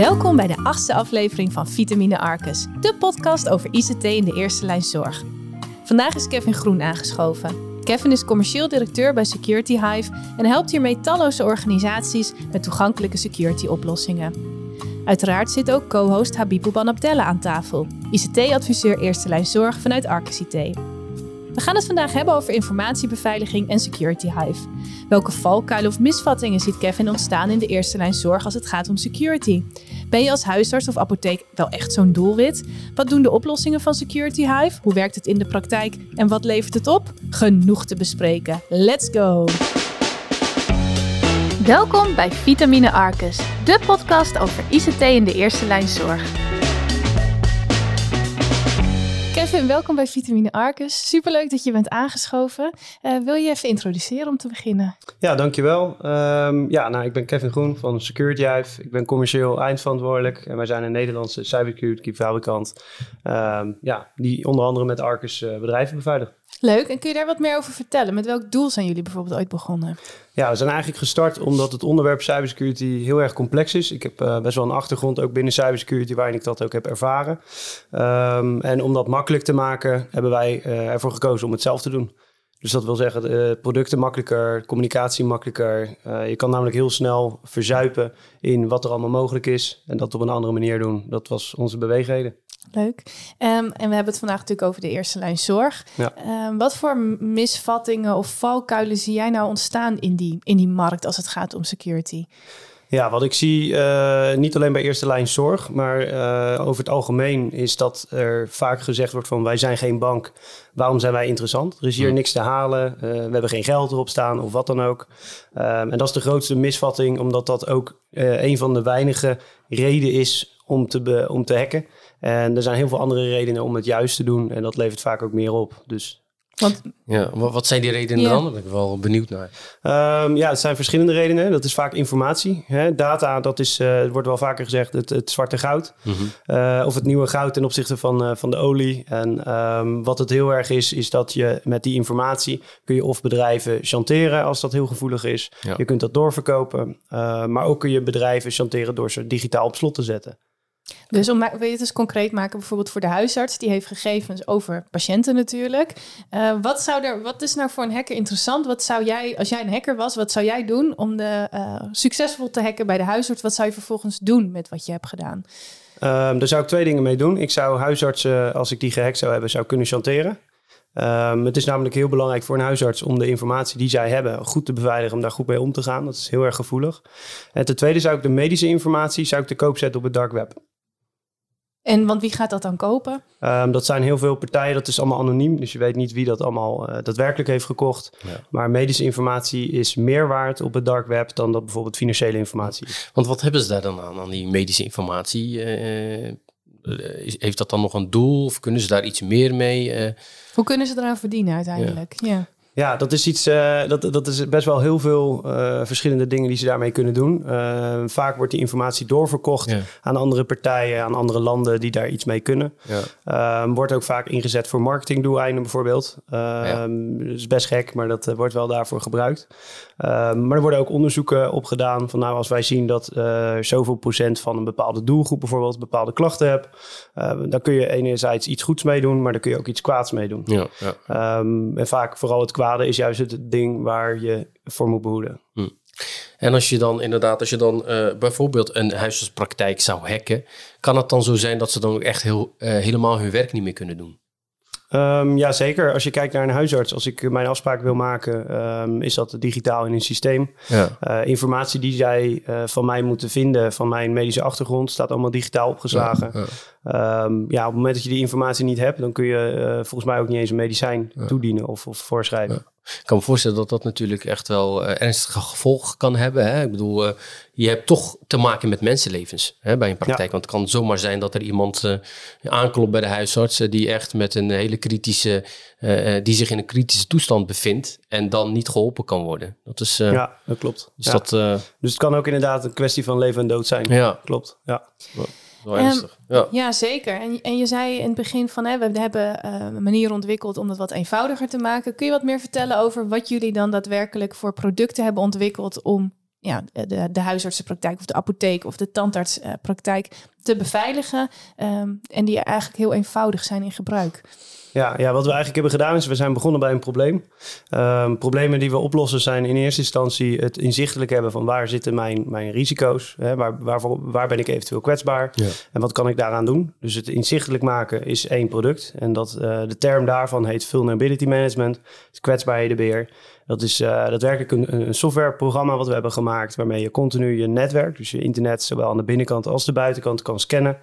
Welkom bij de achtste aflevering van Vitamine Arcus, de podcast over ICT in de eerste lijn zorg. Vandaag is Kevin Groen aangeschoven. Kevin is commercieel directeur bij Security Hive en helpt hiermee talloze organisaties met toegankelijke security oplossingen. Uiteraard zit ook co-host Habibou Banabdella aan tafel, ICT-adviseur eerste lijn zorg vanuit Arcus IT. We gaan het vandaag hebben over informatiebeveiliging en Security Hive. Welke valkuilen of misvattingen ziet Kevin ontstaan in de eerste lijn zorg als het gaat om security? Ben je als huisarts of apotheek wel echt zo'n doelwit? Wat doen de oplossingen van Security Hive? Hoe werkt het in de praktijk en wat levert het op? Genoeg te bespreken. Let's go! Welkom bij Vitamine Arcus, de podcast over ICT in de eerste lijn zorg. Kevin, welkom bij Vitamine Arcus. Superleuk dat je bent aangeschoven. Uh, wil je even introduceren om te beginnen? Ja, dankjewel. Um, ja, nou, ik ben Kevin Groen van Security Hive. Ik ben commercieel eindverantwoordelijk en wij zijn een Nederlandse cybersecurity fabrikant. Um, ja, die onder andere met Arcus uh, bedrijven beveiligt. Leuk. En kun je daar wat meer over vertellen? Met welk doel zijn jullie bijvoorbeeld ooit begonnen? Ja, we zijn eigenlijk gestart omdat het onderwerp cybersecurity heel erg complex is. Ik heb uh, best wel een achtergrond ook binnen cybersecurity waarin ik dat ook heb ervaren. Um, en om dat makkelijk te maken hebben wij uh, ervoor gekozen om het zelf te doen. Dus dat wil zeggen, uh, producten makkelijker, communicatie makkelijker. je kan namelijk heel snel verzuipen in wat er allemaal mogelijk is. En dat op een andere manier doen. Dat was onze beweegreden. Leuk. Um, en we hebben het vandaag natuurlijk over de eerste lijn zorg. Ja. Um, wat voor misvattingen of valkuilen zie jij nou ontstaan in die, in die markt als het gaat om security? Ja, wat ik zie, uh, niet alleen bij eerste lijn zorg, maar uh, over het algemeen is dat er vaak gezegd wordt van wij zijn geen bank, waarom zijn wij interessant? Er is hier niks te halen, uh, we hebben geen geld erop staan of wat dan ook. Um, en dat is de grootste misvatting, omdat dat ook een van de weinige reden is om te, be, om te hacken. En er zijn heel veel andere redenen om het juist te doen. En dat levert vaak ook meer op. Dus want, ja, wat zijn die redenen dan? Daar ben ik wel benieuwd naar. Um, ja, het zijn verschillende redenen. Dat is vaak informatie. Hè? Data, dat is, uh, wordt wel vaker gezegd, het, het zwarte goud. Mm -hmm. uh, of het nieuwe goud ten opzichte van, uh, van de olie. En um, wat het heel erg is, is dat je met die informatie kun je of bedrijven chanteren als dat heel gevoelig is. Ja. Je kunt dat doorverkopen. maar ook kun je bedrijven chanteren door ze digitaal op slot te zetten. Dus om wil je het eens concreet maken, bijvoorbeeld voor de huisarts, die heeft gegevens over patiënten natuurlijk. Uh, wat, zou er, wat is nou voor een hacker interessant? Wat zou jij, als jij een hacker was, wat zou jij doen om de, uh, succesvol te hacken bij de huisarts? Wat zou je vervolgens doen met wat je hebt gedaan? Um, daar zou ik twee dingen mee doen. Ik zou huisartsen, als ik die gehackt zou hebben, zou kunnen chanteren. Um, het is namelijk heel belangrijk voor een huisarts om de informatie die zij hebben goed te beveiligen, om daar goed mee om te gaan. Dat is heel erg gevoelig. En ten tweede zou ik de medische informatie zou ik te koop zetten op het dark web. En want wie gaat dat dan kopen? Um, dat zijn heel veel partijen, dat is allemaal anoniem. Dus je weet niet wie dat allemaal uh, daadwerkelijk heeft gekocht. Ja. Maar medische informatie is meer waard op het dark web dan dat bijvoorbeeld financiële informatie is. Want wat hebben ze daar dan aan, aan die medische informatie? Uh, heeft dat dan nog een doel of kunnen ze daar iets meer mee? Uh... Hoe kunnen ze eraan verdienen uiteindelijk? Ja. ja. Ja, dat is iets. Uh, dat, dat is best wel heel veel uh, verschillende dingen die ze daarmee kunnen doen. Uh, vaak wordt die informatie doorverkocht ja. aan andere partijen, aan andere landen die daar iets mee kunnen. Ja. wordt ook vaak ingezet voor marketingdoeleinden bijvoorbeeld. Ja. Dat is best gek, maar dat wordt wel daarvoor gebruikt. Maar er worden ook onderzoeken op gedaan van nou, als wij zien dat zoveel procent van een bepaalde doelgroep bijvoorbeeld bepaalde klachten hebt, dan kun je enerzijds iets goeds mee doen, maar dan kun je ook iets kwaads mee doen. Ja, um, en vaak vooral het kwade is juist het ding waar je voor moet behoeden. Hm. En als je dan inderdaad, als je dan uh, bijvoorbeeld een huisartspraktijk zou hacken, kan het dan zo zijn dat ze dan ook echt heel, uh, helemaal hun werk niet meer kunnen doen? Um, ja, zeker. Als je kijkt naar een huisarts, als ik mijn afspraak wil maken, um, is dat digitaal in een systeem. Ja. Uh, informatie die zij uh, van mij moeten vinden, van mijn medische achtergrond, staat allemaal digitaal opgeslagen. Ja, ja. Um, ja, op het moment dat je die informatie niet hebt, dan kun je uh, volgens mij ook niet eens een medicijn toedienen of, of voorschrijven. Ik kan me voorstellen dat dat natuurlijk echt wel uh, ernstige gevolgen kan hebben. Hè? Ik bedoel, uh, je hebt toch te maken met mensenlevens hè, bij een praktijk. Ja. Want het kan zomaar zijn dat er iemand uh, aanklopt bij de huisarts... die echt met een hele kritische... die zich in een kritische toestand bevindt... en dan niet geholpen kan worden. Dat is, ja, dat klopt. Dus, ja. dat, dus het kan ook inderdaad een kwestie van leven en dood zijn. Ja. Klopt, ja. Um, ja. ja, zeker. En, en je zei in het begin van hè, we hebben uh, een manier ontwikkeld om het wat eenvoudiger te maken. Kun je wat meer vertellen over wat jullie dan daadwerkelijk voor producten hebben ontwikkeld om ja, de, de huisartsenpraktijk of de apotheek of de tandartspraktijk te beveiligen. Ehm, en die eigenlijk heel eenvoudig zijn in gebruik. Ja, ja, wat we eigenlijk hebben gedaan is, we zijn begonnen bij een probleem. Um, problemen die we oplossen zijn in eerste instantie het inzichtelijk hebben van waar zitten mijn, mijn risico's, hè, waar, waarvoor, waar ben ik eventueel kwetsbaar en wat kan ik daaraan doen. Dus het inzichtelijk maken is één product en dat, uh, de term daarvan heet vulnerability management, kwetsbaarhedenbeheer. Dat is uh, daadwerkelijk een, een softwareprogramma wat we hebben gemaakt, waarmee je continu je netwerk, dus je internet, zowel aan de binnenkant als de buitenkant, kan scannen.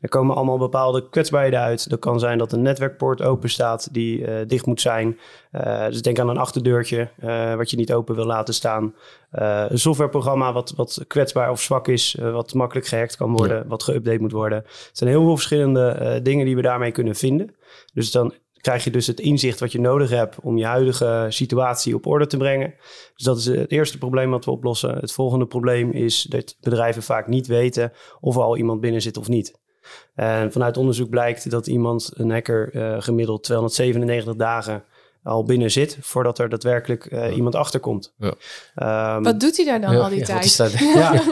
Er komen allemaal bepaalde kwetsbaarheden uit. Dat kan zijn dat een netwerkpoort open staat die uh, dicht moet zijn. Uh, dus denk aan een achterdeurtje wat je niet open wil laten staan. een softwareprogramma wat, wat kwetsbaar of zwak is, wat makkelijk gehackt kan worden, wat geüpdate moet worden. Het zijn heel veel verschillende dingen die we daarmee kunnen vinden. Dus dan krijg je dus het inzicht wat je nodig hebt om je huidige situatie op orde te brengen. Dus dat is het eerste probleem wat we oplossen. Het volgende probleem is dat bedrijven vaak niet weten of er al iemand binnen zit of niet. En vanuit onderzoek blijkt dat iemand, een hacker, uh, gemiddeld 297 dagen al binnen zit voordat er daadwerkelijk uh, iemand achterkomt. Ja. Um, wat doet hij daar dan ja, al die tijd? Ja,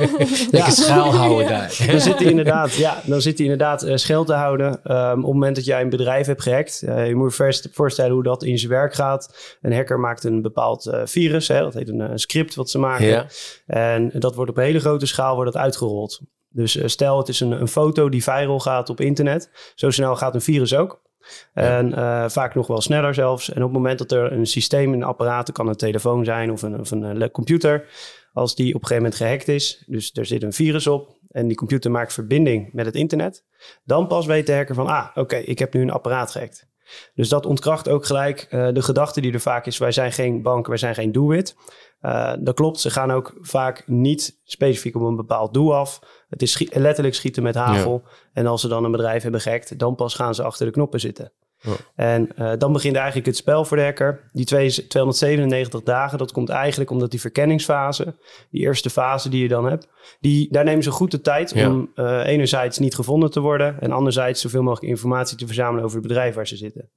ja. schuil houden daar. Dan zit hij inderdaad, ja, dan zit hij inderdaad uh, te houden. Um, op het moment dat jij een bedrijf hebt gehackt, uh, je moet je voorstellen hoe dat in zijn werk gaat. Een hacker maakt een bepaald virus, hè, dat heet een, een, script wat ze maken. En dat wordt op een hele grote schaal wordt dat uitgerold. Dus stel het is een, een foto die viral gaat op internet. Zo snel gaat een virus ook. En uh, vaak nog wel sneller zelfs. En op het moment dat er een systeem, een apparaat, kan een telefoon zijn of een, of een uh, computer, als die op een gegeven moment gehackt is, dus er zit een virus op en die computer maakt verbinding met het internet, dan pas weet de hacker van, ah, oké, ik heb nu een apparaat gehackt. Dus dat ontkracht ook gelijk uh, de gedachte die er vaak is, wij zijn geen bank, wij zijn geen doelwit. Uh, dat klopt, ze gaan ook vaak niet specifiek op een bepaald doel af. Het is letterlijk schieten met hagel. En als ze dan een bedrijf hebben gehackt, dan pas gaan ze achter de knoppen zitten. En uh, dan begint eigenlijk het spel voor de hacker. Die 297 dagen, dat komt eigenlijk omdat die verkenningsfase, die eerste fase die je dan hebt, die, daar nemen ze goed de tijd ja. om uh, enerzijds niet gevonden te worden en anderzijds zoveel mogelijk informatie te verzamelen over het bedrijf waar ze zitten.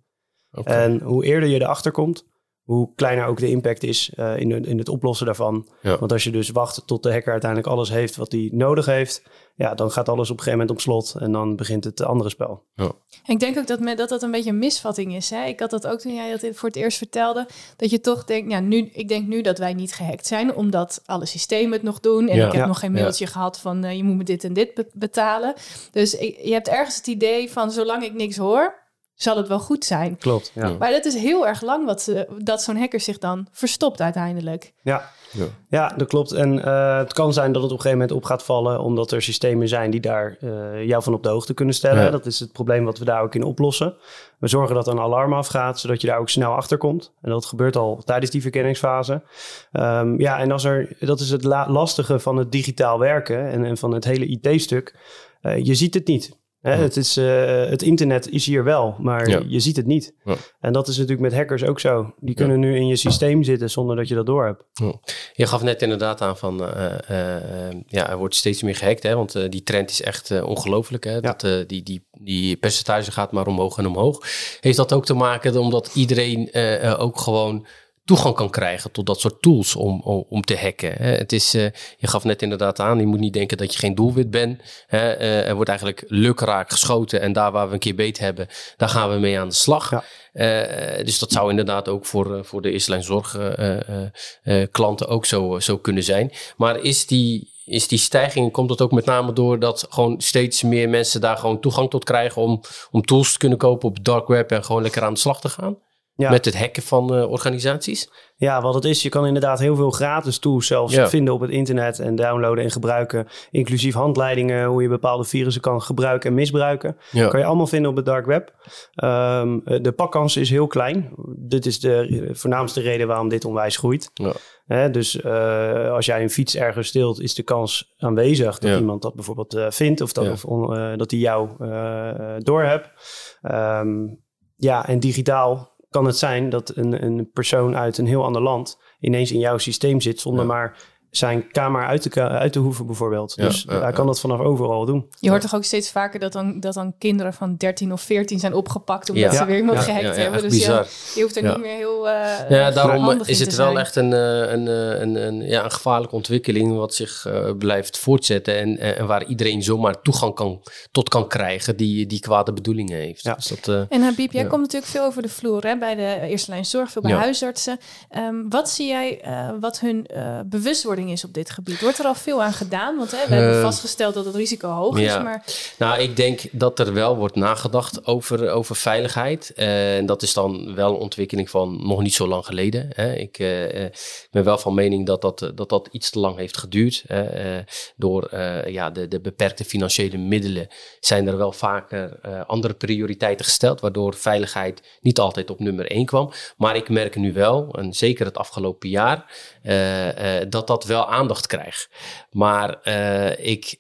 Okay. En hoe eerder je erachter komt, hoe kleiner ook de impact is uh, in, in het oplossen daarvan. Ja. Want als je dus wacht tot de hacker uiteindelijk alles heeft wat hij nodig heeft, ja, dan gaat alles op een gegeven moment op slot en dan begint het andere spel. Ja. Ik denk ook dat, dat dat een beetje een misvatting is. Hè? Ik had dat ook toen jij dat voor het eerst vertelde, dat je toch denkt, ja, nu, ik denk nu dat wij niet gehackt zijn, omdat alle systemen het nog doen en ja. ik heb ja. nog geen mailtje gehad van uh, je moet me dit en dit betalen. Dus ik, je hebt ergens het idee van zolang ik niks hoor, zal het wel goed zijn. Klopt. Ja. Maar dat is heel erg lang wat ze, dat zo'n hacker zich dan verstopt uiteindelijk. Ja, ja. ja dat klopt. En uh, het kan zijn dat het op een gegeven moment op gaat vallen, omdat er systemen zijn die daar uh, jou van op de hoogte kunnen stellen. Ja. Dat is het probleem wat we daar ook in oplossen. We zorgen dat een alarm afgaat, zodat je daar ook snel achter komt. En dat gebeurt al tijdens die verkenningsfase. Um, ja, en als er, dat is het lastige van het digitaal werken en, en van het hele IT-stuk. Uh, je ziet het niet. Hè, het, is, uh, het internet is hier wel, maar ja. je ziet het niet. Ja. En dat is natuurlijk met hackers ook zo. Die kunnen nu in je systeem zitten zonder dat je dat door hebt. Je gaf net inderdaad aan van, uh, uh, ja, er wordt steeds meer gehackt, hè, want die trend is echt ongelooflijk. Hè, dat, die, die, die percentage gaat maar omhoog en omhoog. Heeft dat ook te maken omdat iedereen ook gewoon toegang kan krijgen tot dat soort tools om, om, om te hacken. Hè. Het is, uh, je gaf net inderdaad aan, je moet niet denken dat je geen doelwit bent. Hè. Uh, er wordt eigenlijk lukraak geschoten en daar waar we een keer beet hebben, daar gaan we mee aan de slag. Ja. Uh, dus dat zou inderdaad ook voor, voor de eerste lijn zorg klanten ook zo, zo kunnen zijn. Maar is die, is die stijging, komt dat ook met name door dat gewoon steeds meer mensen daar gewoon toegang tot krijgen om, om tools te kunnen kopen op dark web en gewoon lekker aan de slag te gaan? Ja. Met het hacken van uh, organisaties? Ja, wat het is, je kan inderdaad heel veel gratis tools zelfs ja. vinden op het internet en downloaden en gebruiken. Inclusief handleidingen, hoe je bepaalde virussen kan gebruiken en misbruiken. Ja. Kan je allemaal vinden op het dark web. Um, de pakkans is heel klein. Dit is de voornaamste reden waarom dit onwijs groeit. Ja. Dus uh, als jij een fiets ergens steelt, is de kans aanwezig dat iemand dat bijvoorbeeld uh, vindt of dat, of dat hij jou doorhebt. Um, ja, en digitaal kan het zijn dat een, een persoon uit een heel ander land ineens in jouw systeem zit zonder ja. maar zijn kamer uit te, uit te hoeven bijvoorbeeld. Ja, dus hij kan dat vanaf overal doen. Je hoort toch ook steeds vaker dat dan, dat dan kinderen van 13 of 14 zijn opgepakt omdat ze weer iemand gehackt hebben. Dus je hoeft er niet meer heel uh, Ja, daarom is het wel echt een, een, een, een, ja, een gevaarlijke ontwikkeling wat zich blijft voortzetten en, en waar iedereen zomaar toegang kan, tot kan krijgen die, die kwade bedoelingen heeft. Ja. Dus dat, en Habib, jij komt natuurlijk veel over de vloer hè, bij de eerste lijn zorg, veel bij huisartsen. Um, wat zie jij wat hun bewustwording is op dit gebied? Wordt er al veel aan gedaan? Want hè, we hebben vastgesteld dat het risico hoog is. Maar... Nou, ik denk dat er wel wordt nagedacht over, over veiligheid. En dat is dan wel een ontwikkeling van nog niet zo lang geleden. Hè. Ik uh, ben wel van mening dat dat, dat, dat iets te lang heeft geduurd. Hè. Door ja, de, de beperkte financiële middelen zijn er wel vaker andere prioriteiten gesteld, waardoor veiligheid niet altijd op nummer één kwam. Maar ik merk nu wel, en zeker het afgelopen jaar, dat dat wel aandacht krijgt. Maar ik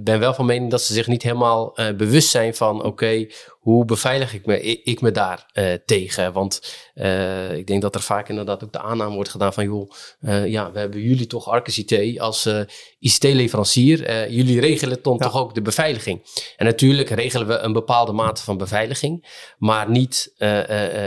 ben wel van mening dat ze zich niet helemaal bewust zijn van oké, hoe beveilig ik me, ik me daar uh, tegen? Want uh, ik denk dat er vaak inderdaad ook de aanname wordt gedaan van, joh, uh, ja, we hebben jullie toch Arcus IT als ICT-leverancier. jullie regelen dan toch ook de beveiliging. En natuurlijk regelen we een bepaalde mate van beveiliging, maar niet,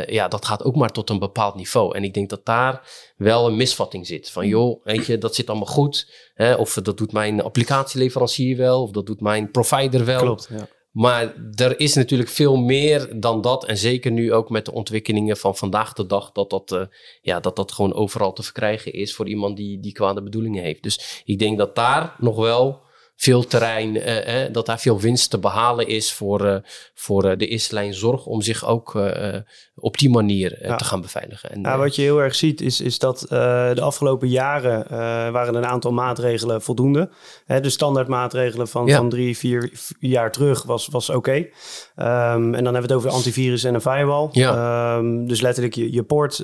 ja, dat gaat ook maar tot een bepaald niveau. En ik denk dat daar wel een misvatting zit. Van, joh, weet je, dat zit allemaal goed. Hè? Of dat doet mijn applicatieleverancier wel, of dat doet mijn provider wel. Klopt, ja. Maar er is natuurlijk veel meer dan dat. En zeker nu ook met de ontwikkelingen van vandaag de dag, dat dat, uh, ja, dat, dat gewoon overal te verkrijgen is voor iemand die, die kwade bedoelingen heeft. Dus ik denk dat daar nog wel veel terrein, uh, dat daar veel winst te behalen is voor, uh, voor de eerste lijn zorg om zich ook op die manier te gaan beveiligen. En, ja, wat je heel erg ziet is, is dat de afgelopen jaren waren een aantal maatregelen voldoende. Hè, de standaardmaatregelen van, van drie, vier jaar terug was, was oké. Okay. Um, en dan hebben we het over antivirus en een firewall. Ja. Um, dus letterlijk je, je poort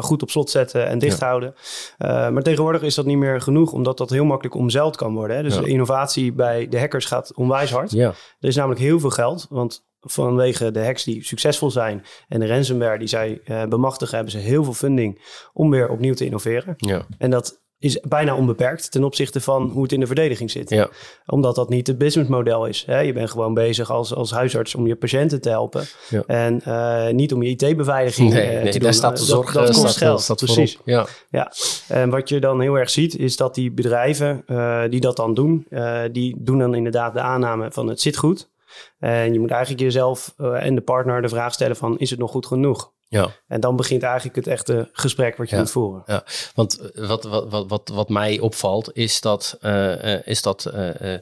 goed op slot zetten en dicht houden. maar tegenwoordig is dat niet meer genoeg, omdat dat heel makkelijk omzeild kan worden. Hè? Dus de innovatie bij de hackers gaat onwijs hard. Ja. Er is namelijk heel veel geld, want vanwege de hacks die succesvol zijn en de ransomware die zij uh, bemachtigen, hebben ze heel veel funding om weer opnieuw te innoveren. Ja. En dat is bijna onbeperkt ten opzichte van hoe het in de verdediging zit. Ja. Omdat dat niet het businessmodel is. Hè? Je bent gewoon bezig als, als huisarts om je patiënten te helpen. Ja. En uh, niet om je IT-beveiliging nee, uh, nee, te doen. Daar staat de zorg, dat, dat kost geld. Precies. Ja. ja. En wat je dan heel erg ziet, is dat die bedrijven uh, die dat dan doen, die doen dan inderdaad de aanname van het zit goed. En je moet eigenlijk jezelf en de partner de vraag stellen van is het nog goed genoeg? Ja. En dan begint eigenlijk het echte gesprek wat je moet voeren. Ja, want eh, wat, wat, wat, wat, wat mij opvalt is dat, uh, is dat uh,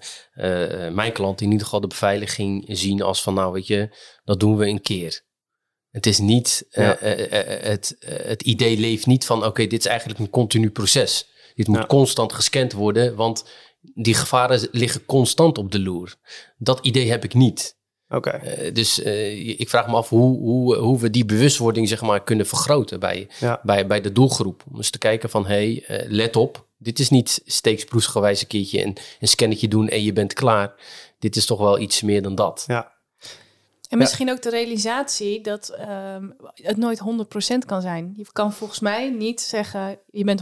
mijn klanten in ieder geval de beveiliging zien als van nou weet je, dat doen we een keer. Het is niet, het, het idee leeft niet van oké, dit is eigenlijk een continu proces. Dit moet constant gescand worden, want die gevaren liggen constant op de loer. Dat idee heb ik niet. Oké. Uh, dus uh, ik vraag me af hoe, hoe, hoe we die bewustwording zeg maar, kunnen vergroten bij, bij, bij de doelgroep. Om eens te kijken van, hé, hey, uh, let op. Dit is niet steeksproesgewijs een keertje een, een scannetje doen en je bent klaar. Dit is toch wel iets meer dan dat. Ja. En misschien ook de realisatie dat ehm, het nooit 100% kan zijn. Je kan volgens mij niet zeggen, je bent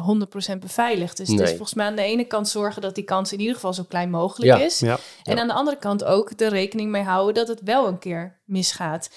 100% beveiligd. Dus het is volgens mij aan de ene kant zorgen dat die kans in ieder geval zo klein mogelijk is. Ja. En aan de andere kant ook de rekening mee houden dat het wel een keer misgaat.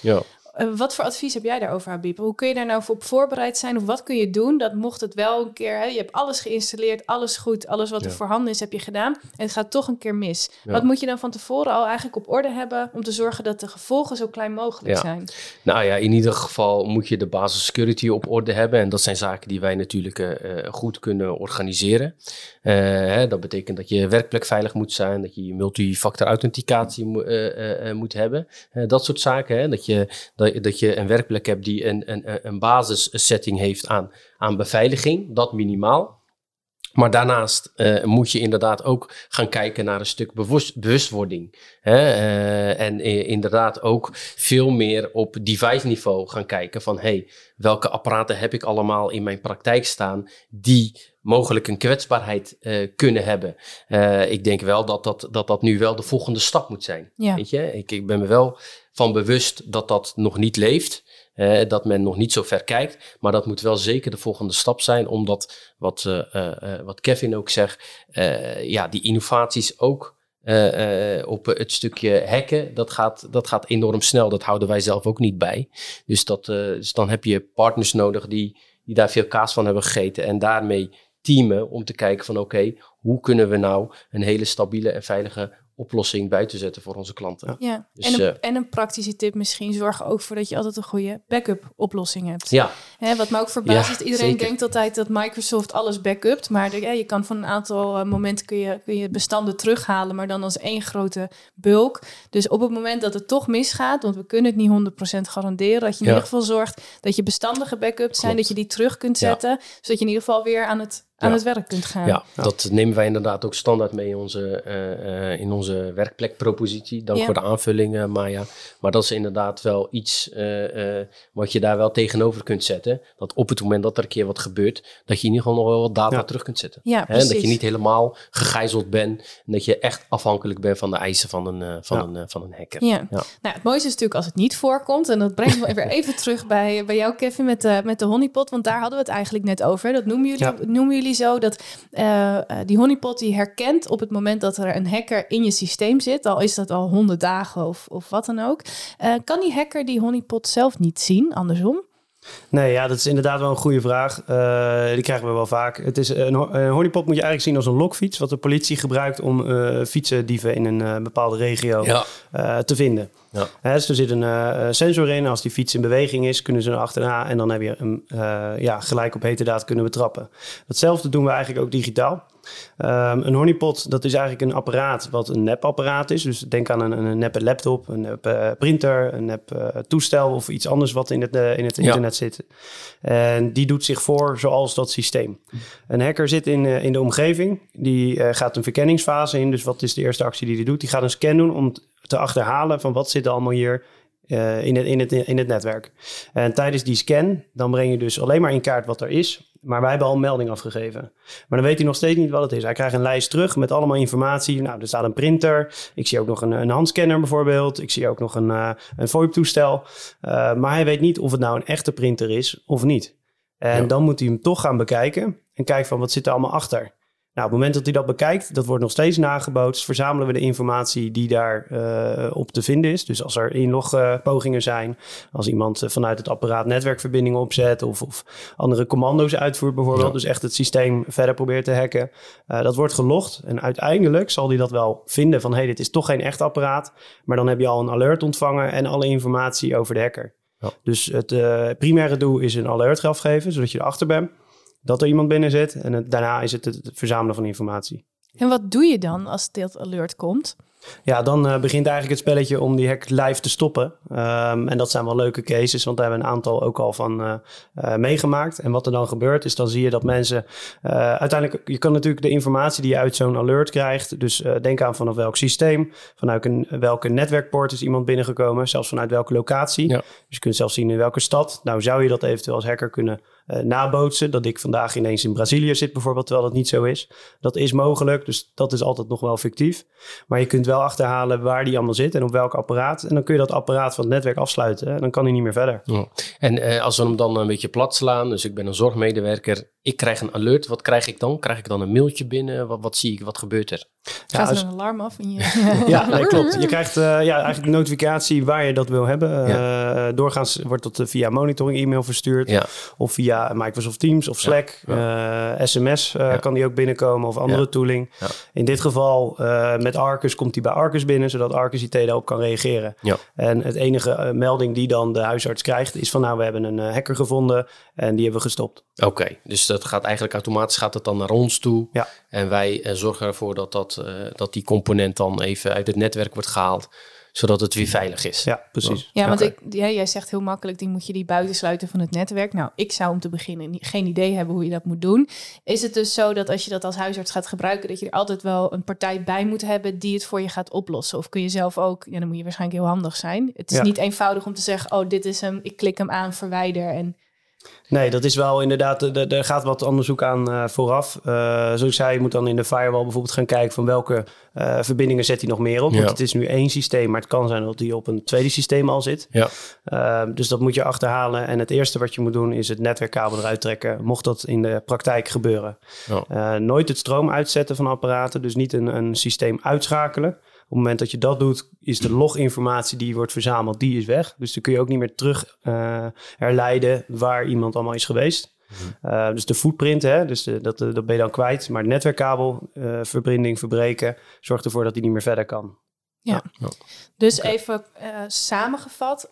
Ja. Eh, wat voor advies heb jij daarover, Habib? Hoe kun je daar nou op voorbereid zijn? Of wat kun je doen dat mocht het wel een keer... Hè, je hebt alles geïnstalleerd, alles goed, alles wat er voorhanden is heb je gedaan. En het gaat toch een keer mis. Wat moet je dan van tevoren al eigenlijk op orde hebben... om te zorgen dat de gevolgen zo klein mogelijk zijn? Nou ja, in ieder geval moet je de basis security op orde hebben. En dat zijn zaken die wij natuurlijk uh, goed kunnen organiseren. Uh, hè, dat betekent dat je werkplek veilig moet zijn. Dat je multifactor authenticatie mo moet hebben. dat soort zaken. Hè, dat je dat, dat je een werkplek hebt die een, een, een basissetting heeft aan, aan beveiliging, dat minimaal. Maar daarnaast uh, moet je inderdaad ook gaan kijken naar een stuk bewust, bewustwording. Hè? Uh, en inderdaad ook veel meer op device niveau gaan kijken van hey, welke apparaten heb ik allemaal in mijn praktijk staan die mogelijk een kwetsbaarheid uh, kunnen hebben. ik denk wel dat dat, dat dat nu wel de volgende stap moet zijn. Ja. Weet je? Ik, ik ben me wel van bewust dat dat nog niet leeft. dat men nog niet zo ver kijkt. Maar dat moet wel zeker de volgende stap zijn. Omdat, wat, uh, uh, wat Kevin ook zegt, ja, die innovaties ook op het stukje hacken, dat gaat, dat gaat enorm snel. Dat houden wij zelf ook niet bij. Dus, dat, dus dan heb je partners nodig die, die daar veel kaas van hebben gegeten en daarmee teamen om te kijken van oké, hoe kunnen we nou een hele stabiele en veilige oplossing bij te zetten voor onze klanten. Ja, dus, en, een, uh, en, een, praktische tip misschien, zorg ook voor dat je altijd een goede backup oplossing hebt. Ja. Hè, wat me ook verbaast is, iedereen denkt altijd dat Microsoft alles backupt, maar ja, je kan van een aantal uh, momenten kun je, kun je bestanden terughalen, maar dan als één grote bulk. Dus op het moment dat het toch misgaat, want we kunnen het niet 100% garanderen, dat je in ieder geval zorgt dat je bestanden gebackupt zijn, dat je die terug kunt zetten, zodat je in ieder geval weer aan het aan het werk kunt gaan. Ja, dat nemen wij inderdaad ook standaard mee in onze, uh, in onze werkplekpropositie. Dank voor de aanvullingen, Maya. Maar dat is inderdaad wel iets uh, wat je daar wel tegenover kunt zetten. Dat op het moment dat er een keer wat gebeurt, dat je in ieder geval nog wel wat data terug kunt zetten. Ja, Hè? Dat je niet helemaal gegijzeld bent en dat je echt afhankelijk bent van de eisen van een, van een, van een hacker. Ja. Nou, het mooiste is natuurlijk als het niet voorkomt. En dat brengt me weer even terug bij, bij jou, Kevin, met, de met de honeypot. Want daar hadden we het eigenlijk net over. Dat noemen jullie, noemen zo dat uh, die honeypot die herkent op het moment dat er een hacker in je systeem zit, al is dat al honderd dagen of, of wat dan ook, uh, kan die hacker die honeypot zelf niet zien, andersom? Nee, ja, dat is inderdaad wel een goede vraag. Uh, die krijgen we wel vaak. Het is een, een honeypot moet je eigenlijk zien als een lokfiets, wat de politie gebruikt om uh, fietsendieven in een bepaalde regio ja. te vinden. Ja. dus er zit een sensor in. Als die fiets in beweging is, kunnen ze er achterna. En dan heb je hem ja, gelijk op hete daad kunnen betrappen. Datzelfde doen we eigenlijk ook digitaal. Um, een honeypot, dat is eigenlijk een apparaat wat een nepapparaat is. Dus denk aan een, een neppe laptop, een nep uh, printer, een nep toestel of iets anders wat in het, in het internet ja. zit. En die doet zich voor zoals dat systeem. Een hacker zit in, in de omgeving. Die gaat een verkenningsfase in. Dus wat is de eerste actie die hij doet? Die gaat een scan doen om te achterhalen van wat zit er allemaal hier uh, in, het, in, het, in het netwerk. En tijdens die scan, dan breng je dus alleen maar in kaart wat er is. Maar wij hebben al een melding afgegeven. Maar dan weet hij nog steeds niet wat het is. Hij krijgt een lijst terug met allemaal informatie. Nou, er staat een printer. Ik zie ook nog een, een handscanner bijvoorbeeld. Ik zie ook nog een, uh, een VoIP-toestel. Uh, maar hij weet niet of het nou een echte printer is of niet. En ja. dan moet hij hem toch gaan bekijken. En kijken van wat zit er allemaal achter. Nou, op het moment dat hij dat bekijkt, dat wordt nog steeds nagebootst, verzamelen we de informatie die daar uh, op te vinden is. Dus als er inlogpogingen uh, zijn, als iemand uh, vanuit het apparaat netwerkverbindingen opzet of, of andere commando's uitvoert bijvoorbeeld, ja. dus echt het systeem verder probeert te hacken, dat wordt gelogd. En uiteindelijk zal hij dat wel vinden van, hé, hey, dit is toch geen echt apparaat, maar dan heb je al een alert ontvangen en alle informatie over de hacker. Ja. Dus het primaire doel is een alert afgeven, zodat je erachter bent dat er iemand binnen zit. En het, daarna is het het verzamelen van informatie. En wat doe je dan als dit alert komt? Ja, dan uh, begint eigenlijk het spelletje om die hack live te stoppen. Um, en dat zijn wel leuke cases, want daar hebben we een aantal ook al van uh, uh, meegemaakt. En wat er dan gebeurt, is dan zie je dat mensen uiteindelijk... Je kan natuurlijk de informatie die je uit zo'n alert krijgt... dus denk aan vanaf welk systeem, vanuit een, welke netwerkpoort is iemand binnengekomen... zelfs vanuit welke locatie. Ja. Dus je kunt zelfs zien in welke stad. Nou zou je dat eventueel als hacker kunnen nabootsen. Dat ik vandaag ineens in Brazilië zit bijvoorbeeld, terwijl dat niet zo is. Dat is mogelijk, dus dat is altijd nog wel fictief. Maar je kunt wel achterhalen waar die allemaal zit en op welk apparaat. En dan kun je dat apparaat van het netwerk afsluiten en dan kan hij niet meer verder. Ja. En uh, als we hem dan een beetje plat slaan, dus ik ben een zorgmedewerker, ik krijg een alert. Wat krijg ik dan? Krijg ik dan een mailtje binnen? Wat, wat zie ik? Wat gebeurt er? Gaat er een alarm af? In je... ja, nee, klopt. Je krijgt uh, ja, eigenlijk een notificatie waar je dat wil hebben. Ja. Uh, doorgaans wordt dat via monitoring e-mail verstuurd. Ja. Of via Microsoft Teams of Slack. Ja. Uh, SMS kan die ook binnenkomen of andere tooling. In dit geval met Arcus komt die bij Arcus binnen, zodat Arcus IT daarop kan reageren. En het enige melding die dan de huisarts krijgt is van nou, we hebben een hacker gevonden en die hebben we gestopt. Oké, okay, dus dat gaat eigenlijk automatisch gaat het dan naar ons toe. Ja. En wij zorgen ervoor dat, dat, dat die component dan even uit het netwerk wordt gehaald zodat het weer veilig is. Ja, precies. Ja, want okay. ik, ja, jij zegt heel makkelijk, die moet je die buitensluiten van het netwerk. Nou, ik zou om te beginnen geen idee hebben hoe je dat moet doen. Is het dus zo dat als je dat als huisarts gaat gebruiken, dat je er altijd wel een partij bij moet hebben die het voor je gaat oplossen? Of kun je zelf ook, ja, dan moet je waarschijnlijk heel handig zijn. Het is ja. niet eenvoudig om te zeggen, oh, dit is hem, ik klik hem aan, verwijder en Nee, dat is wel inderdaad, er gaat wat onderzoek aan uh, vooraf. Uh, zoals ik zei, je moet dan in de firewall bijvoorbeeld gaan kijken van welke uh, verbindingen zet hij nog meer op. Want het is nu één systeem, maar het kan zijn dat hij op een tweede systeem al zit. Ja. Ehm, dus dat moet je achterhalen. En het eerste wat je moet doen is het netwerkkabel eruit trekken, mocht dat in de praktijk gebeuren. Ja. nooit het stroom uitzetten van apparaten, dus niet een, een systeem uitschakelen. Op het moment dat je dat doet, is de loginformatie die wordt verzameld, die is weg. Dus dan kun je ook niet meer terug uh, herleiden waar iemand allemaal is geweest. Uh, dus de footprint, hè, dus de, dat, dat ben je dan kwijt. Maar de netwerkkabel, uh, verbreken, zorgt ervoor dat hij niet meer verder kan. Ja, ja. dus even samengevat.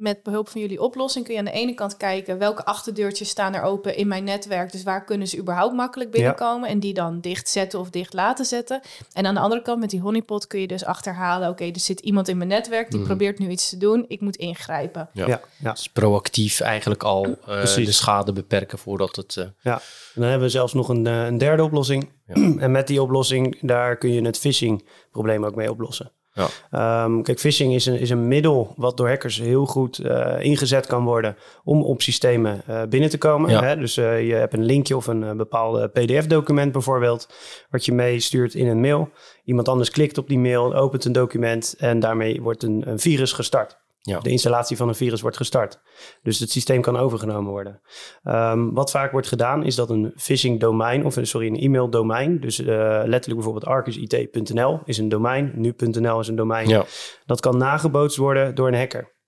Met behulp van jullie oplossing kun je aan de ene kant kijken welke achterdeurtjes staan er open in mijn netwerk. Dus waar kunnen ze überhaupt makkelijk binnenkomen en die dan dicht zetten of dicht laten zetten. En aan de andere kant met die honeypot kun je dus achterhalen, oké, er zit iemand in mijn netwerk die mhm. probeert nu iets te doen, ik moet ingrijpen. Ja, ja, Dus proactief eigenlijk al uh, de schade beperken voordat het... Uh... Ja, en dan hebben we zelfs nog een, uh, een derde oplossing. en met die oplossing, daar kun je het phishing probleem ook mee oplossen. Ja. Um, kijk, phishing is een, is een middel wat door hackers heel goed uh, ingezet kan worden om op systemen uh, binnen te komen. Ja. Hè? Dus uh, je hebt een linkje of een bepaalde PDF-document bijvoorbeeld, wat je meestuurt in een mail. Iemand anders klikt op die mail, opent een document en daarmee wordt een, een virus gestart. Ja. De installatie van een virus wordt gestart. Dus het systeem kan overgenomen worden. Um, wat vaak wordt gedaan is dat een phishing domein, of sorry, een e-mail domein, dus uh, letterlijk bijvoorbeeld arcusit.nl is een domein, nu.nl is een domein, ja. dat kan nagebootst worden door een hacker.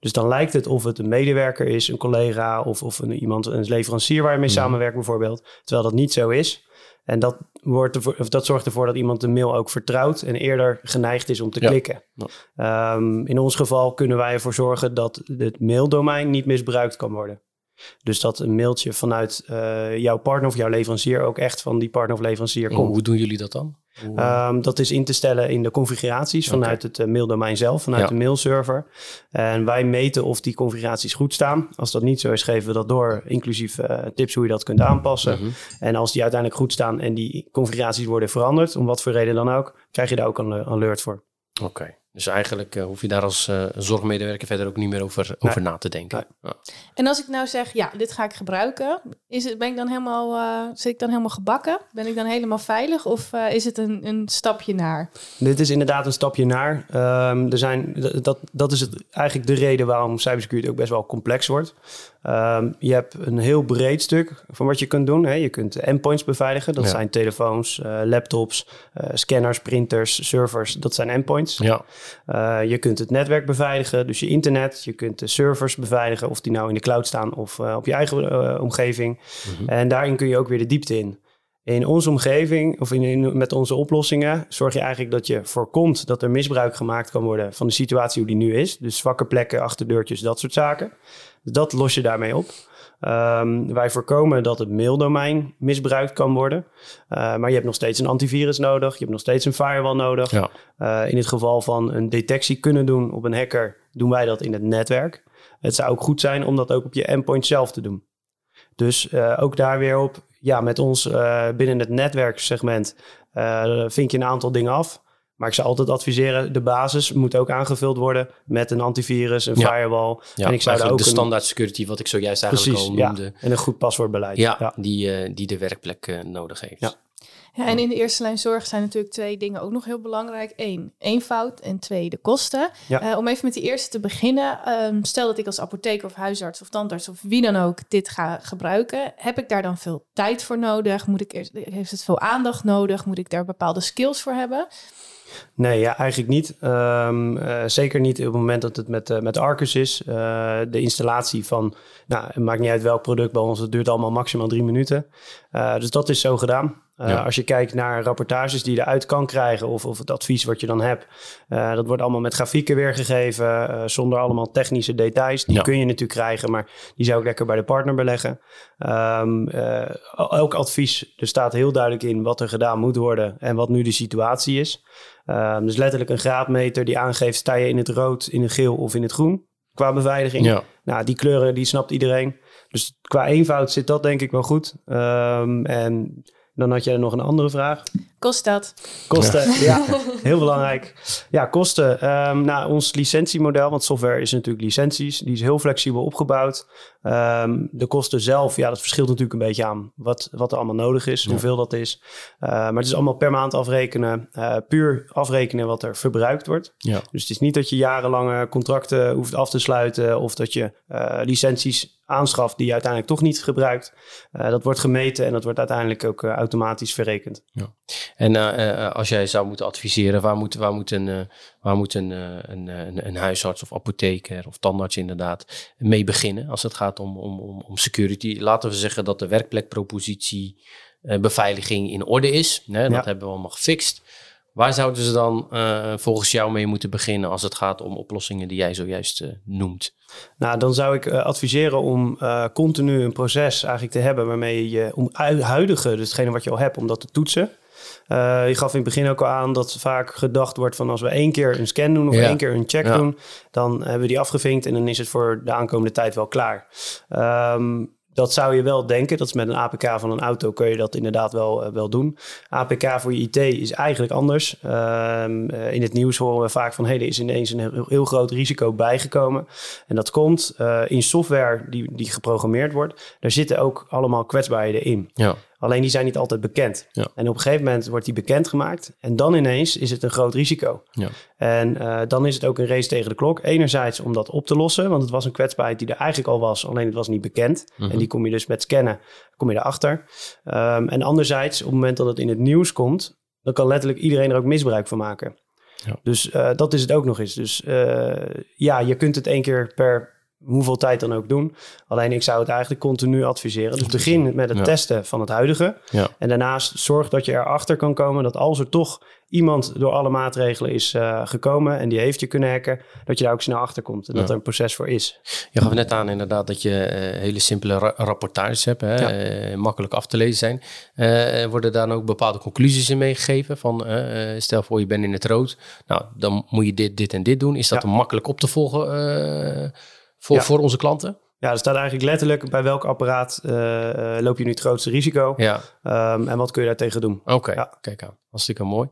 Dus dan lijkt het of het een medewerker is, een collega of, of een, iemand, een leverancier waar je mee mhm. samenwerkt bijvoorbeeld. Terwijl dat niet zo is. En dat, wordt ervoor, of dat zorgt ervoor dat iemand de mail ook vertrouwt en eerder geneigd is om te klikken. Um, in ons geval kunnen wij ervoor zorgen dat het maildomein niet misbruikt kan worden. Dus dat een mailtje vanuit uh, jouw partner of jouw leverancier ook echt van die partner of leverancier komt. Hoe doen jullie dat dan? Um, dat is in te stellen in de configuraties vanuit het uh, maildomein zelf, vanuit de mailserver. En wij meten of die configuraties goed staan. Als dat niet zo is, geven we dat door, inclusief uh, tips hoe je dat kunt aanpassen. Mm -hmm. En als die uiteindelijk goed staan en die configuraties worden veranderd, om wat voor reden dan ook, krijg je daar ook een alert voor. Oké. Dus eigenlijk uh, hoef je daar als uh, zorgmedewerker verder ook niet meer over, over na te denken. Ja. En als ik nou zeg, ja, dit ga ik gebruiken, is het, ben ik dan helemaal, uh, zit ik dan helemaal gebakken? Ben ik dan helemaal veilig of is het een, een stapje naar? Dit is inderdaad een stapje naar. Um, er zijn, dat, dat is het, eigenlijk de reden waarom cybersecurity ook best wel complex wordt. Um, je hebt een heel breed stuk van wat je kunt doen. Hè. Je kunt endpoints beveiligen. Dat zijn telefoons, uh, laptops, uh, scanners, printers, servers. Dat zijn endpoints. Ja. Uh, je kunt het netwerk beveiligen, dus je internet. Je kunt de servers beveiligen, of die nou in de cloud staan of op je eigen omgeving. Mm -hmm. En daarin kun je ook weer de diepte in. In onze omgeving of in, in, met onze oplossingen zorg je eigenlijk dat je voorkomt dat er misbruik gemaakt kan worden van de situatie hoe die nu is. Dus zwakke plekken, achterdeurtjes, dat soort zaken. Dat los je daarmee op. Um, wij voorkomen dat het maildomein misbruikt kan worden. Uh, maar je hebt nog steeds een antivirus nodig. Je hebt nog steeds een firewall nodig. Ja. Uh, in het geval van een detectie kunnen doen op een hacker, doen wij dat in het netwerk. Het zou ook goed zijn om dat ook op je endpoint zelf te doen. Dus uh, ook daar weer op, ja, met ons binnen het netwerksegment vind je een aantal dingen af. Maar ik zou altijd adviseren, de basis moet ook aangevuld worden met een antivirus, een firewall. Ja, en ik zou daar ook de standaard security, wat ik zojuist eigenlijk al noemde. Ja, en een goed paswoordbeleid. Ja, Die, uh, die de werkplek uh, nodig heeft. Ja. Ja, en in de eerste lijn zorg zijn natuurlijk twee dingen ook nog heel belangrijk. Eén, eenvoud en twee, de kosten. Ja. Uh, om even met die eerste te beginnen. Um, stel dat ik als apotheker of huisarts of tandarts of wie dan ook dit ga gebruiken. Heb ik daar dan veel tijd voor nodig? Moet ik eerst, heeft het veel aandacht nodig? Moet ik daar bepaalde skills voor hebben? Nee, ja, eigenlijk niet. Um, uh, zeker niet op het moment dat het met, uh, met Arcus is. Uh, de installatie van, nou, het maakt niet uit welk product bij ons, het duurt allemaal maximaal drie minuten. dus dat is zo gedaan. Ja. Als je kijkt naar rapportages die je eruit kan krijgen of, of het advies wat je dan hebt, dat wordt allemaal met grafieken weergegeven, zonder allemaal technische details. Die ja. kun je natuurlijk krijgen, maar die zou ik lekker bij de partner beleggen. Um, elk advies, er staat heel duidelijk in wat er gedaan moet worden en wat nu de situatie is. Um, dus letterlijk een graadmeter die aangeeft, sta je in het rood, in het geel of in het groen qua beveiliging. Ja. Nou, die kleuren, die snapt iedereen. Dus qua eenvoud zit dat denk ik wel goed. Um, en Dan had jij nog een andere vraag. Kost dat? Kosten, ja. heel belangrijk. Ja, kosten. Um, nou, ons licentiemodel, want software is natuurlijk licenties, die is heel flexibel opgebouwd. Um, de kosten zelf, ja, dat verschilt natuurlijk een beetje aan wat, wat er allemaal nodig is, hoeveel dat is. Uh, maar het is allemaal per maand afrekenen, uh, puur afrekenen wat er verbruikt wordt. Ja. Dus het is niet dat je jarenlange contracten hoeft af te sluiten of dat je uh, licenties aanschaft die je uiteindelijk toch niet gebruikt. Uh, dat wordt gemeten en dat wordt uiteindelijk ook uh, automatisch verrekend. Ja. En uh, als jij zou moeten adviseren, waar moet, waar moet, een, waar moet een, een, een, een, huisarts of apotheker of tandarts inderdaad mee beginnen als het gaat om, om, om, om security? Laten we zeggen dat de werkplekpropositie beveiliging in orde is. Hè, dat hebben we allemaal gefixt. Waar zouden ze dan uh, volgens jou mee moeten beginnen als het gaat om oplossingen die jij zojuist uh, noemt? Nou, dan zou ik uh, adviseren om continu een proces eigenlijk te hebben waarmee je om huidige, dus hetgene wat je al hebt, om dat te toetsen. je gaf in het begin ook al aan dat vaak gedacht wordt van als we één keer een scan doen of ja. één keer een check ja. doen, dan hebben we die afgevinkt en dan is het voor de aankomende tijd wel klaar. Um, dat zou je wel denken. Dat is met een APK van een auto kun je dat inderdaad wel, uh, wel doen. APK voor je IT is eigenlijk anders. Uh, uh, in het nieuws horen we vaak van... hey, er is ineens een heel, heel groot risico bijgekomen. En dat komt eh, in software die, die geprogrammeerd wordt. Daar zitten ook allemaal kwetsbaarheden in. Ja. Alleen die zijn niet altijd bekend. Ja. En op een gegeven moment wordt die bekendgemaakt. En dan ineens is het een groot risico. Ja. En uh, dan is het ook een race tegen de klok. Enerzijds om dat op te lossen. Want het was een kwetsbaarheid die er eigenlijk al was. Alleen het was niet bekend. Mm -hmm. En die kom je dus met scannen kom je erachter. Um, en anderzijds, op het moment dat het in het nieuws komt... dan kan letterlijk iedereen er ook misbruik van maken. Ja. Dus uh, dat is het ook nog eens. Dus uh, ja, je kunt het één keer per hoeveel tijd dan ook doen. Alleen ik zou het eigenlijk continu adviseren. Dus begin met het ja. testen van het huidige. Ja. En daarnaast zorg dat je erachter kan komen dat als er toch iemand door alle maatregelen is uh, gekomen en die heeft je kunnen hacken, dat je daar ook snel achter komt en ja. dat er een proces voor is. Je gaf net aan inderdaad dat je uh, hele simpele ra rapportages hebt, hè, uh, makkelijk af te lezen zijn. worden daar dan ook bepaalde conclusies in meegegeven van stel voor je bent in het rood, nou dan moet je dit, dit en dit doen. Is dat makkelijk op te volgen? Voor, ja. voor onze klanten? Ja, er staat eigenlijk letterlijk bij welk apparaat uh, loop je nu het grootste risico ja. Um, en wat kun je daartegen doen. Oké, okay. ja. kijk aan. Hartstikke mooi.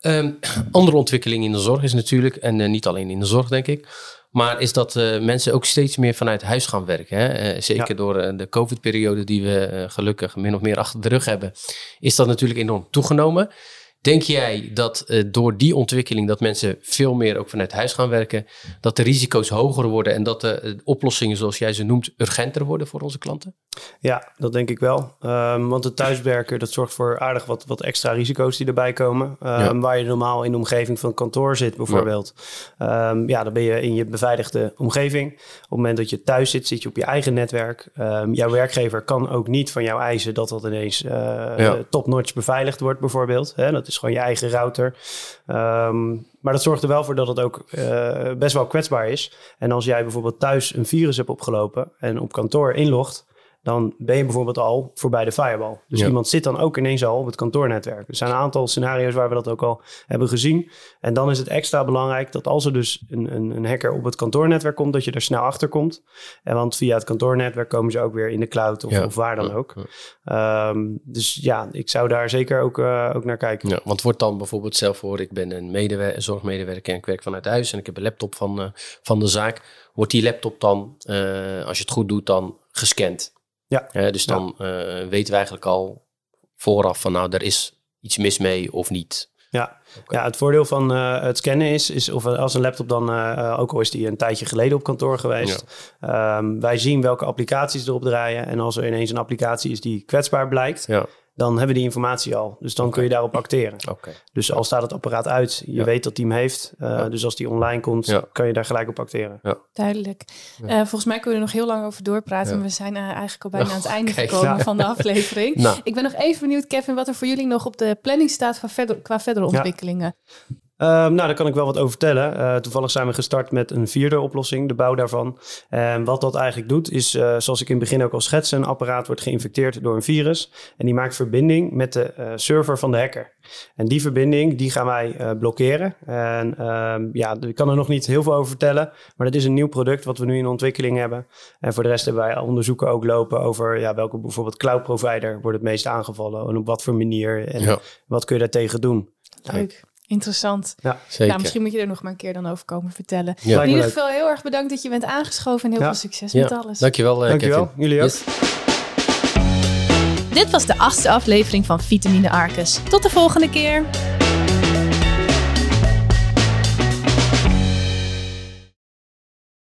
Um, andere ontwikkeling in de zorg is natuurlijk, en uh, niet alleen in de zorg denk ik, maar is dat uh, mensen ook steeds meer vanuit huis gaan werken. Hè? zeker ja. door de COVID-periode die we gelukkig min of meer achter de rug hebben, is dat natuurlijk enorm toegenomen. Denk jij dat uh, door die ontwikkeling dat mensen veel meer ook vanuit huis gaan werken, dat de risico's hoger worden en dat de uh, oplossingen, zoals jij ze noemt, urgenter worden voor onze klanten? Ja, dat denk ik wel. Um, want het thuiswerken, dat zorgt voor aardig wat, wat extra risico's die erbij komen. Um, ja. Waar je normaal in de omgeving van kantoor zit bijvoorbeeld. Ja. Um, ja, dan ben je in je beveiligde omgeving. Op het moment dat je thuis zit, zit je op je eigen netwerk. jouw werkgever kan ook niet van jou eisen dat dat ineens uh, ja. top-notch beveiligd wordt bijvoorbeeld. Dat is gewoon je eigen router. Um, maar dat zorgt er wel voor dat het ook uh, best wel kwetsbaar is. En als jij bijvoorbeeld thuis een virus hebt opgelopen en op kantoor inlogt, dan ben je bijvoorbeeld al voorbij de firewall. Dus ja. iemand zit dan ook ineens al op het kantoornetwerk. Er zijn een aantal scenario's waar we dat ook al hebben gezien. En dan is het extra belangrijk dat als er dus een, een, een hacker op het kantoornetwerk komt, dat je er snel achter komt. En want via het kantoornetwerk komen ze ook weer in de cloud of, ja. of waar dan ook. Ja. Um, dus ja, ik zou daar zeker ook, uh, ook naar kijken. Ja, want wordt dan bijvoorbeeld zelf voor, ik ben een medewer zorgmedewerker en ik werk vanuit huis en ik heb een laptop van, uh, van de zaak. Wordt die laptop dan, uh, als je het goed doet, dan gescand? Ja. Uh, dus dan ja. uh, weten we eigenlijk al vooraf van nou, er is iets mis mee of niet. Ja, okay. ja het voordeel van uh, het scannen is, is of als een laptop dan, ook al is die een tijdje geleden op kantoor geweest, ja. um, wij zien welke applicaties erop draaien. En als er ineens een applicatie is die kwetsbaar blijkt, ja dan hebben we die informatie al. Dus dan okay. kun je daarop acteren. Okay. Dus al staat het apparaat uit, je ja. weet dat die hem heeft. Uh, ja. Dus als die online komt, ja. kan je daar gelijk op acteren. Duidelijk. Uh, volgens mij kunnen we er nog heel lang over doorpraten. We zijn uh, eigenlijk al bijna oh, aan het einde okay. gekomen van de aflevering. nou. Ik ben nog even benieuwd, Kevin, wat er voor jullie nog op de planning staat qua, verder, qua verdere ontwikkelingen. Um, nou, daar kan ik wel wat over vertellen. Uh, toevallig zijn we gestart met een vierde oplossing, de bouw daarvan. En wat dat eigenlijk doet, is uh, zoals ik in het begin ook al schetste, een apparaat wordt geïnfecteerd door een virus. En die maakt verbinding met de uh, server van de hacker. En die verbinding, die gaan wij blokkeren. En um, ja, ik kan er nog niet heel veel over vertellen, maar dat is een nieuw product wat we nu in ontwikkeling hebben. En voor de rest hebben wij onderzoeken ook lopen over ja, welke bijvoorbeeld cloud provider wordt het meest aangevallen en op wat voor manier en ja. wat kun je daartegen doen. Leuk. Interessant. Ja, zeker. Ja, misschien moet je er nog maar een keer dan over komen vertellen. Ja. In ieder geval heel erg bedankt dat je bent aangeschoven en heel veel succes met alles. Dankjewel, uh, Dankjewel. Kevin. Jullie ook. Yes. Dit was de achtste aflevering van Vitamine Arcus. Tot de volgende keer.